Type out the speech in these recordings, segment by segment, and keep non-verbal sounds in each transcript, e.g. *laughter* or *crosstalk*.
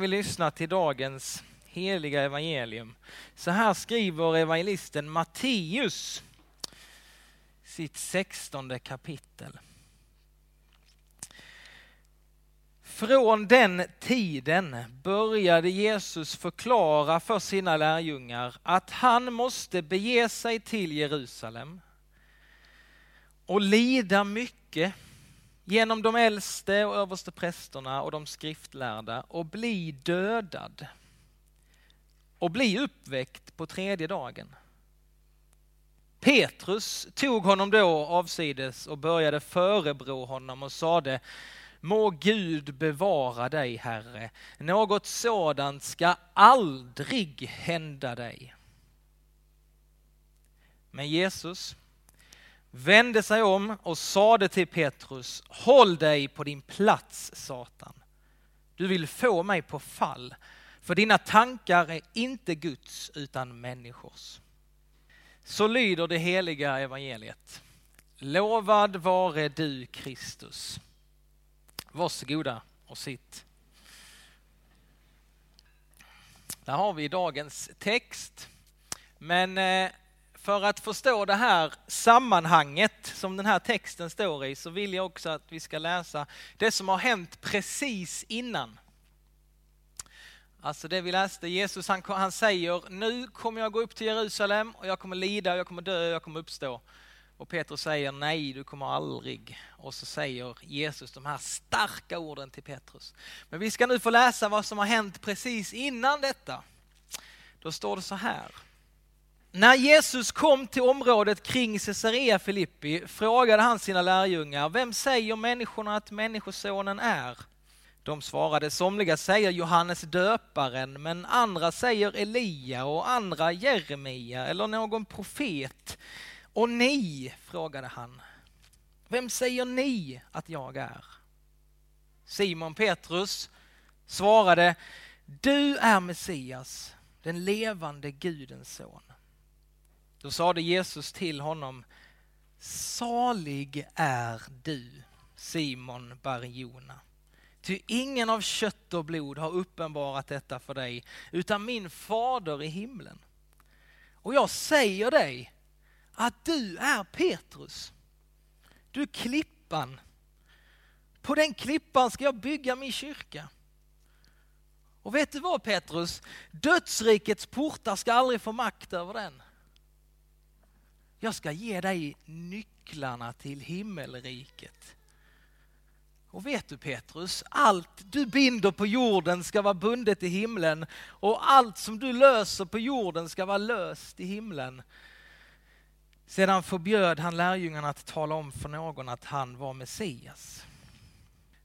vi lyssna till dagens heliga evangelium. Så här skriver evangelisten Matteus sitt sextonde kapitel. Från den tiden började Jesus förklara för sina lärjungar att han måste bege sig till Jerusalem och lida mycket genom de äldste och överste prästerna och de skriftlärda och bli dödad och bli uppväckt på tredje dagen. Petrus tog honom då avsides och började förebrå honom och sade Må Gud bevara dig, Herre. Något sådant ska aldrig hända dig. Men Jesus vände sig om och sade till Petrus, håll dig på din plats Satan. Du vill få mig på fall, för dina tankar är inte Guds utan människors. Så lyder det heliga evangeliet. Lovad vare du Kristus. Varsågoda och sitt. Där har vi dagens text. Men eh, för att förstå det här sammanhanget som den här texten står i så vill jag också att vi ska läsa det som har hänt precis innan. Alltså det vi läste, Jesus han, han säger nu kommer jag gå upp till Jerusalem och jag kommer lida, jag kommer dö, jag kommer uppstå. Och Petrus säger nej, du kommer aldrig. Och så säger Jesus de här starka orden till Petrus. Men vi ska nu få läsa vad som har hänt precis innan detta. Då står det så här. När Jesus kom till området kring Caesarea Filippi frågade han sina lärjungar, vem säger människorna att Människosonen är? De svarade, somliga säger Johannes döparen, men andra säger Elia och andra Jeremia eller någon profet. Och ni, frågade han, vem säger ni att jag är? Simon Petrus svarade, du är Messias, den levande Gudens son. Då sade Jesus till honom, salig är du, Simon Barjona. Ty ingen av kött och blod har uppenbarat detta för dig, utan min fader i himlen. Och jag säger dig att du är Petrus. Du är klippan. På den klippan ska jag bygga min kyrka. Och vet du vad Petrus? Dödsrikets portar ska aldrig få makt över den. Jag ska ge dig nycklarna till himmelriket. Och vet du Petrus, allt du binder på jorden ska vara bundet i himlen och allt som du löser på jorden ska vara löst i himlen. Sedan förbjöd han lärjungarna att tala om för någon att han var Messias.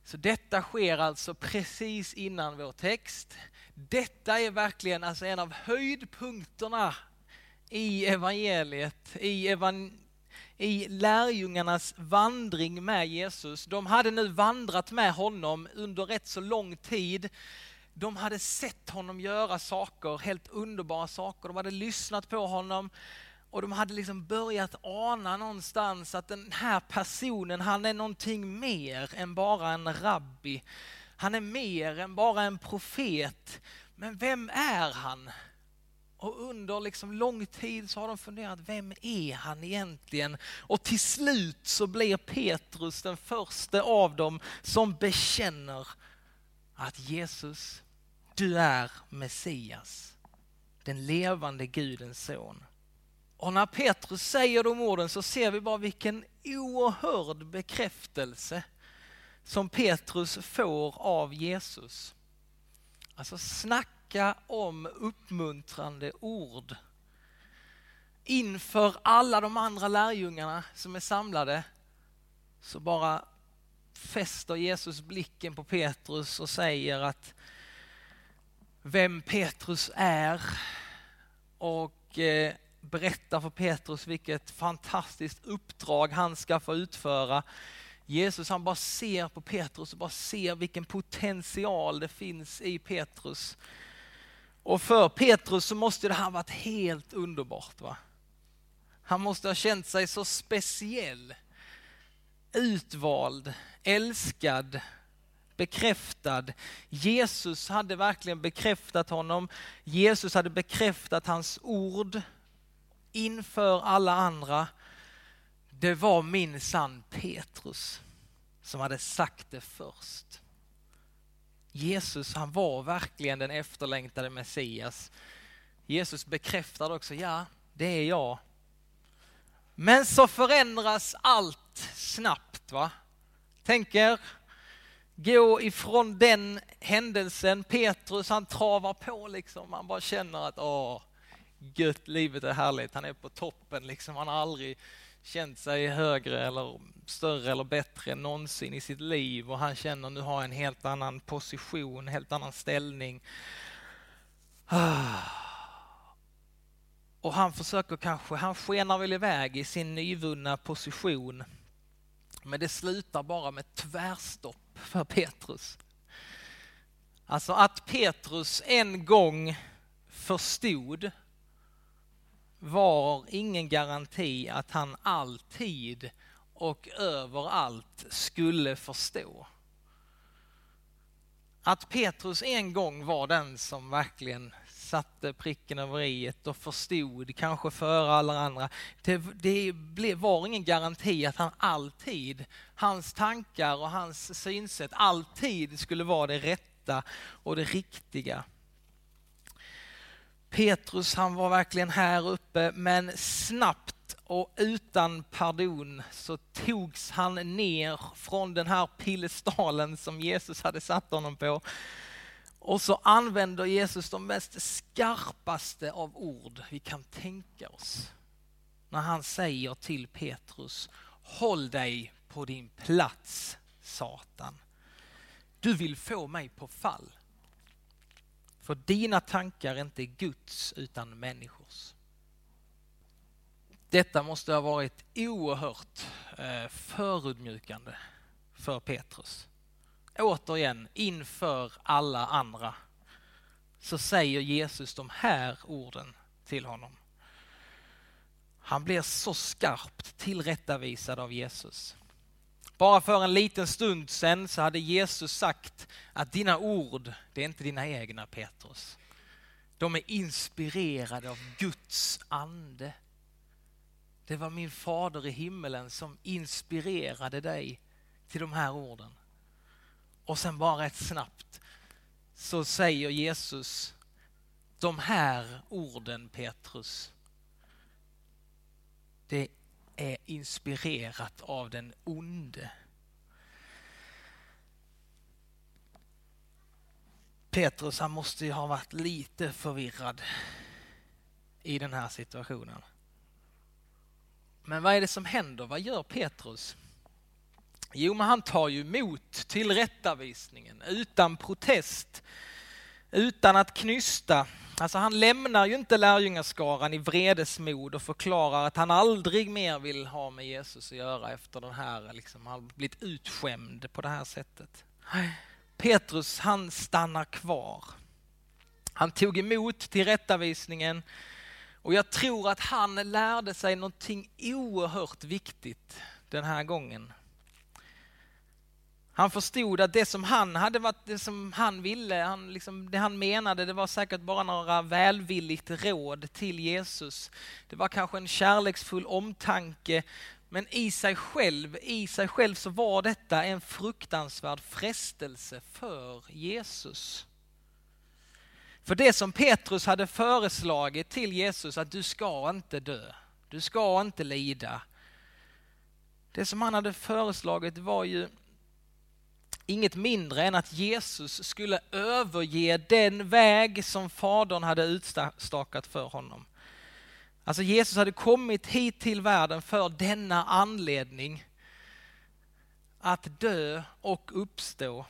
Så detta sker alltså precis innan vår text. Detta är verkligen alltså en av höjdpunkterna i evangeliet, i, evan i lärjungarnas vandring med Jesus. De hade nu vandrat med honom under rätt så lång tid. De hade sett honom göra saker, helt underbara saker. De hade lyssnat på honom och de hade liksom börjat ana någonstans att den här personen, han är någonting mer än bara en rabbi. Han är mer än bara en profet. Men vem är han? Och under liksom lång tid så har de funderat, vem är han egentligen? Och till slut så blir Petrus den första av dem som bekänner att Jesus, du är Messias, den levande Gudens son. Och när Petrus säger de orden så ser vi bara vilken oerhörd bekräftelse som Petrus får av Jesus. Alltså snacka om uppmuntrande ord. Inför alla de andra lärjungarna som är samlade så bara fäster Jesus blicken på Petrus och säger att vem Petrus är och eh, berättar för Petrus vilket fantastiskt uppdrag han ska få utföra. Jesus han bara ser på Petrus och bara ser vilken potential det finns i Petrus. Och för Petrus så måste det här varit helt underbart. Va? Han måste ha känt sig så speciell, utvald, älskad, bekräftad. Jesus hade verkligen bekräftat honom. Jesus hade bekräftat hans ord inför alla andra. Det var min sann Petrus som hade sagt det först. Jesus han var verkligen den efterlängtade Messias. Jesus bekräftade också, ja det är jag. Men så förändras allt snabbt. va? Tänk er, gå ifrån den händelsen, Petrus han travar på liksom, han bara känner att åh, gött, livet är härligt, han är på toppen liksom, han har aldrig känt sig högre eller större eller bättre än någonsin i sitt liv och han känner nu har en helt annan position, en helt annan ställning. Ah. Och han försöker kanske, han skenar väl iväg i sin nyvunna position. Men det slutar bara med tvärstopp för Petrus. Alltså att Petrus en gång förstod var ingen garanti att han alltid och överallt skulle förstå. Att Petrus en gång var den som verkligen satte pricken över i och förstod, kanske före alla andra. Det, det blev, var ingen garanti att han alltid, hans tankar och hans synsätt alltid skulle vara det rätta och det riktiga. Petrus han var verkligen här uppe men snabbt och utan pardon så togs han ner från den här pilestalen som Jesus hade satt honom på. Och så använder Jesus de mest skarpaste av ord vi kan tänka oss. När han säger till Petrus, håll dig på din plats Satan. Du vill få mig på fall. För dina tankar är inte Guds utan människors. Detta måste ha varit oerhört eh, förödmjukande för Petrus. Återigen, inför alla andra, så säger Jesus de här orden till honom. Han blir så skarpt tillrättavisad av Jesus. Bara för en liten stund sedan så hade Jesus sagt att dina ord, det är inte dina egna Petrus. De är inspirerade av Guds ande. Det var min fader i himmelen som inspirerade dig till de här orden. Och sen bara rätt snabbt så säger Jesus de här orden Petrus. Det är är inspirerat av den onde. Petrus han måste ju ha varit lite förvirrad i den här situationen. Men vad är det som händer? Vad gör Petrus? Jo, men han tar ju emot tillrättavisningen utan protest, utan att knysta. Alltså han lämnar ju inte lärjungaskaran i vredesmod och förklarar att han aldrig mer vill ha med Jesus att göra efter den här, liksom, han har blivit utskämd på det här sättet. Petrus han stannar kvar. Han tog emot tillrättavisningen och jag tror att han lärde sig någonting oerhört viktigt den här gången. Han förstod att det som han hade varit, det som han ville, han liksom, det han menade, det var säkert bara några välvilligt råd till Jesus. Det var kanske en kärleksfull omtanke, men i sig själv, i sig själv så var detta en fruktansvärd frestelse för Jesus. För det som Petrus hade föreslagit till Jesus, att du ska inte dö, du ska inte lida. Det som han hade föreslagit var ju inget mindre än att Jesus skulle överge den väg som Fadern hade utstakat för honom. Alltså Jesus hade kommit hit till världen för denna anledning. Att dö och uppstå.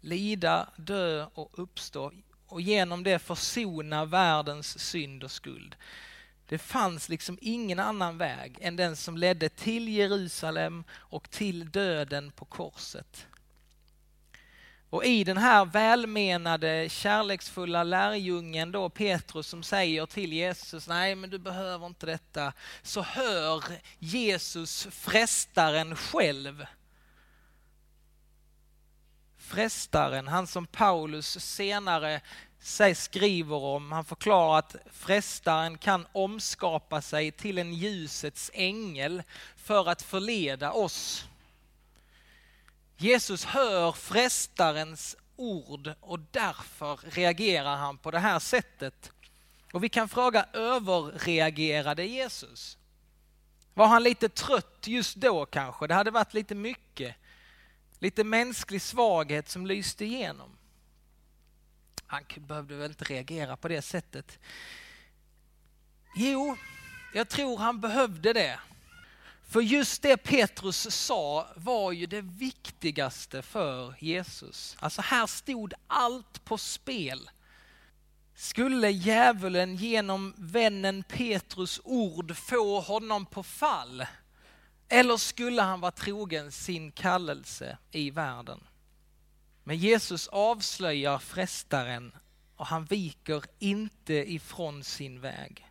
Lida, dö och uppstå och genom det försona världens synd och skuld. Det fanns liksom ingen annan väg än den som ledde till Jerusalem och till döden på korset. Och i den här välmenade, kärleksfulla lärjungen då Petrus som säger till Jesus, nej men du behöver inte detta, så hör Jesus frestaren själv frestaren, han som Paulus senare sig skriver om. Han förklarar att frestaren kan omskapa sig till en ljusets ängel för att förleda oss. Jesus hör frestarens ord och därför reagerar han på det här sättet. Och vi kan fråga, överreagerade Jesus? Var han lite trött just då kanske? Det hade varit lite mycket. Lite mänsklig svaghet som lyste igenom. Han behövde väl inte reagera på det sättet. Jo, jag tror han behövde det. För just det Petrus sa var ju det viktigaste för Jesus. Alltså här stod allt på spel. Skulle djävulen genom vännen Petrus ord få honom på fall? Eller skulle han vara trogen sin kallelse i världen? Men Jesus avslöjar frestaren och han viker inte ifrån sin väg.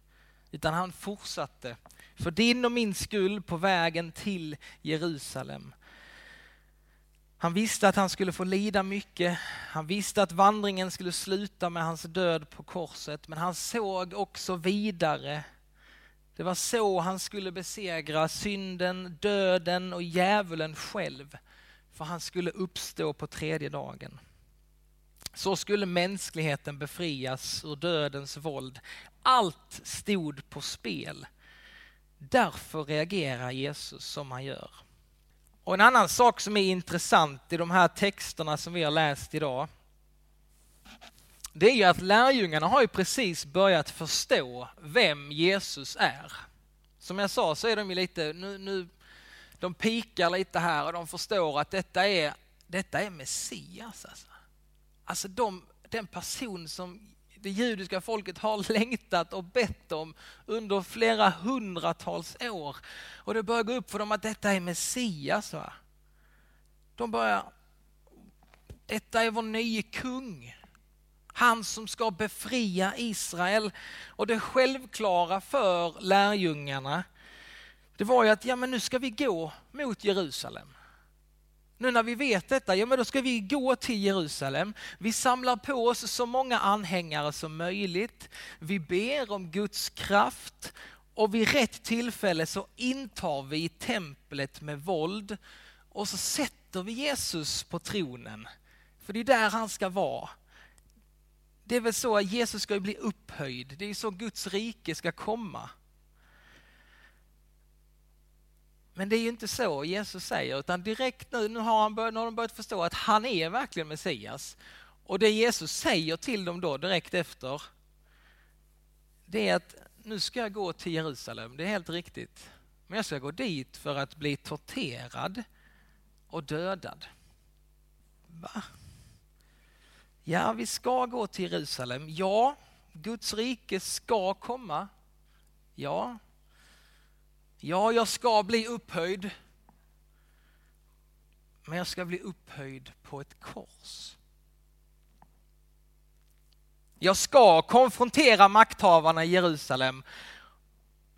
Utan han fortsatte för din och min skull på vägen till Jerusalem. Han visste att han skulle få lida mycket. Han visste att vandringen skulle sluta med hans död på korset. Men han såg också vidare. Det var så han skulle besegra synden, döden och djävulen själv. För han skulle uppstå på tredje dagen. Så skulle mänskligheten befrias ur dödens våld. Allt stod på spel. Därför reagerar Jesus som han gör. Och en annan sak som är intressant i de här texterna som vi har läst idag, det är ju att lärjungarna har ju precis börjat förstå vem Jesus är. Som jag sa så är de ju lite, nu, nu de pikar lite här och de förstår att detta är, detta är Messias. Alltså, alltså de, den person som det judiska folket har *laughs* längtat och bett om under flera hundratals år. Och det börjar gå upp för dem att detta är Messias. Va? De börjar, detta är vår nye kung. Han som ska befria Israel. Och det självklara för lärjungarna, det var ju att ja, men nu ska vi gå mot Jerusalem. Nu när vi vet detta, ja men då ska vi gå till Jerusalem. Vi samlar på oss så många anhängare som möjligt. Vi ber om Guds kraft och vid rätt tillfälle så intar vi templet med våld och så sätter vi Jesus på tronen. För det är där han ska vara. Det är väl så att Jesus ska bli upphöjd. Det är så Guds rike ska komma. Men det är ju inte så Jesus säger, utan direkt nu, nu har, han börjat, nu har de börjat förstå att han är verkligen Messias. Och det Jesus säger till dem då direkt efter, det är att nu ska jag gå till Jerusalem, det är helt riktigt. Men jag ska gå dit för att bli torterad och dödad. Va? Ja, vi ska gå till Jerusalem. Ja, Guds rike ska komma. Ja, Ja, jag ska bli upphöjd. Men jag ska bli upphöjd på ett kors. Jag ska konfrontera makthavarna i Jerusalem.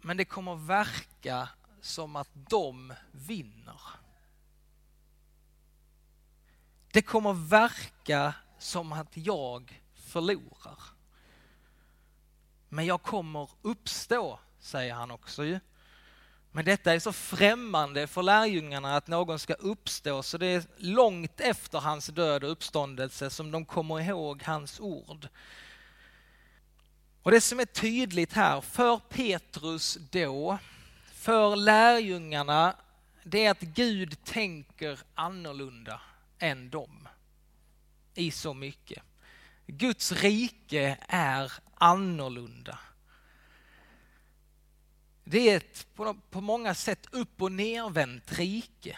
Men det kommer verka som att de vinner. Det kommer verka som att jag förlorar. Men jag kommer uppstå, säger han också ju. Men detta är så främmande för lärjungarna att någon ska uppstå så det är långt efter hans död och uppståndelse som de kommer ihåg hans ord. Och det som är tydligt här för Petrus då, för lärjungarna, det är att Gud tänker annorlunda än dem i så mycket. Guds rike är annorlunda. Det är ett på, många sätt upp och nervänt rike.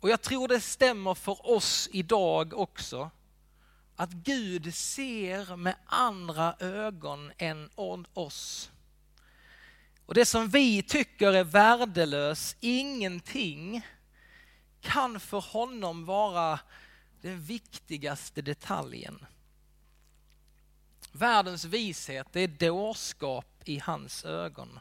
Och jag tror det stämmer för oss idag också. Att Gud ser med andra ögon än oss. Och det som vi tycker är värdelös, ingenting, kan för honom vara den viktigaste detaljen. Världens vishet, det är dårskap i hans ögon.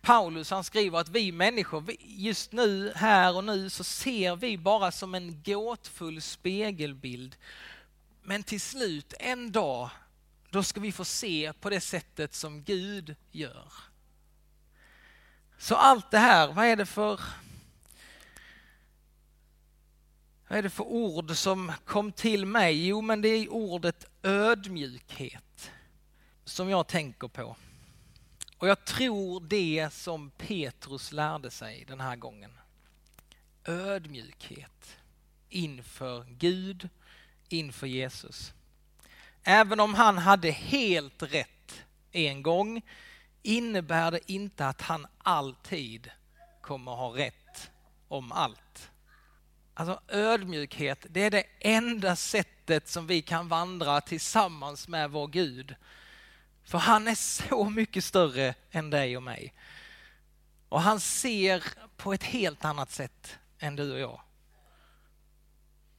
Paulus han skriver att vi människor, just nu, här och nu, så ser vi bara som en gåtfull spegelbild. Men till slut, en dag, då ska vi få se på det sättet som Gud gör. Så allt det här, vad är det för vad är det för ord som kom till mig? Jo, men det är ordet ödmjukhet som jag tänker på. Och jag tror det som Petrus lärde sig den här gången. Ödmjukhet inför Gud, inför Jesus. Även om han hade helt rätt en gång innebär det inte att han alltid kommer ha rätt om allt. Alltså ödmjukhet, det är det enda sättet som vi kan vandra tillsammans med vår Gud. För han är så mycket större än dig och mig. Och han ser på ett helt annat sätt än du och jag.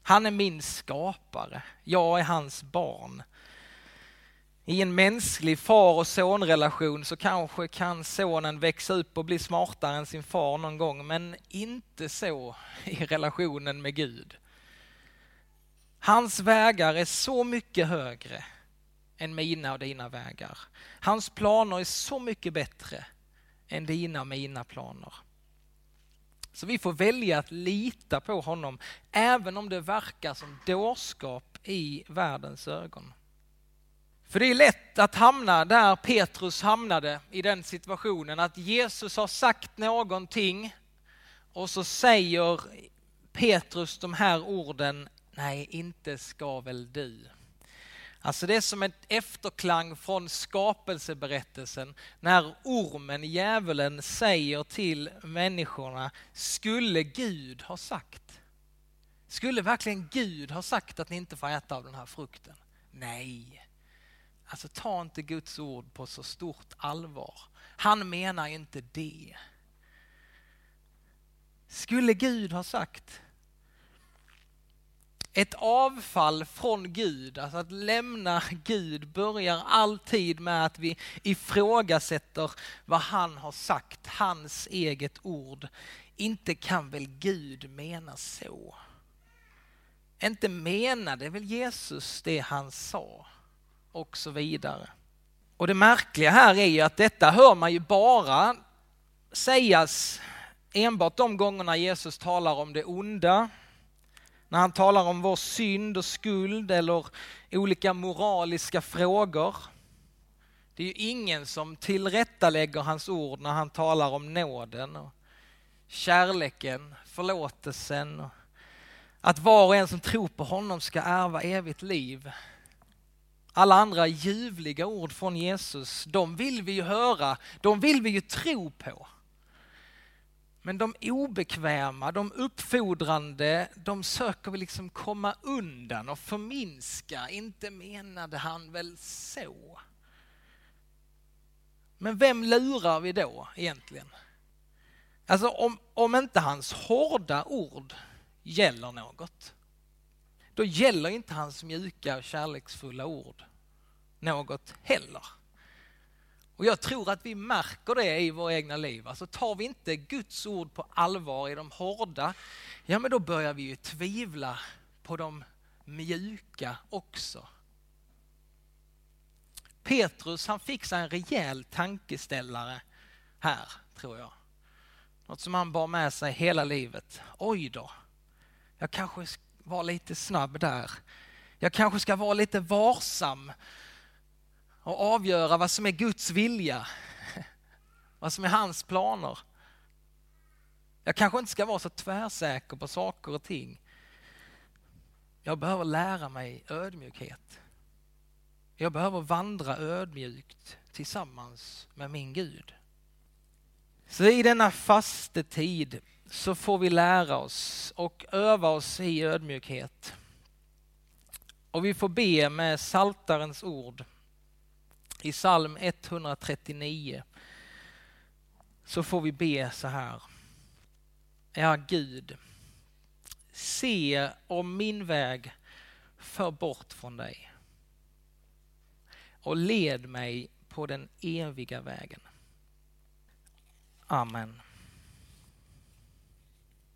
Han är min skapare, jag är hans barn. I en mänsklig far och sonrelation så kanske kan sonen växa upp och bli smartare än sin far någon gång, men inte så i relationen med Gud. Hans vägar är så mycket högre än mina och dina vägar. Hans planer är så mycket bättre än dina och mina planer. Så vi får välja att lita på honom, även om det verkar som dårskap i världens ögon. För det är lätt att hamna där Petrus hamnade i den situationen att Jesus har sagt någonting och så säger Petrus de här orden, nej inte ska väl du. Alltså det är som ett efterklang från skapelseberättelsen när ormen, djävulen, säger till människorna, skulle Gud ha sagt? Skulle verkligen Gud ha sagt att ni inte får äta av den här frukten? Nej. Alltså ta inte Guds ord på så stort allvar. Han menar inte det. Skulle Gud ha sagt ett avfall från Gud, alltså att lämna Gud börjar alltid med att vi ifrågasätter vad han har sagt, hans eget ord. Inte kan väl Gud mena så? Inte menade väl Jesus det han sa? och så vidare. Och det märkliga här är ju att detta hör man ju bara sägas enbart de gångerna Jesus talar om det onda, när han talar om vår synd och skuld eller olika moraliska frågor. Det är ju ingen som tillrättalägger hans ord när han talar om nåden och kärleken, förlåtelsen och att var och en som tror på honom ska ärva evigt liv. Alla andra ljuvliga ord från Jesus, de vill vi ju höra, de vill vi ju tro på. Men de obekväma, de uppfordrande, de söker vi liksom komma undan och förminska. Inte menade han väl så? Men vem lurar vi då egentligen? Alltså om, om inte hans hårda ord gäller något, då gäller inte hans mjuka och kärleksfulla ord något heller. Och jag tror att vi märker det i våra egna liv. Alltså tar vi inte Guds ord på allvar i de hårda, ja men då börjar vi ju tvivla på de mjuka också. Petrus han fick sig en rejäl tankeställare här, tror jag. Något som han bar med sig hela livet. Oj då, jag kanske var lite snabb där. Jag kanske ska vara lite varsam och avgöra vad som är Guds vilja, *laughs* vad som är hans planer. Jag kanske inte ska vara så tvärsäker på saker och ting. Jag behöver lära mig ödmjukhet. Jag behöver vandra ödmjukt tillsammans med min Gud. Så i denna fastetid så får vi lära oss och öva oss i ödmjukhet. Och vi får be med saltarens ord. I psalm 139 så får vi be så här. Ja, Gud, se om min väg för bort från dig och led mig på den eviga vägen. Amen.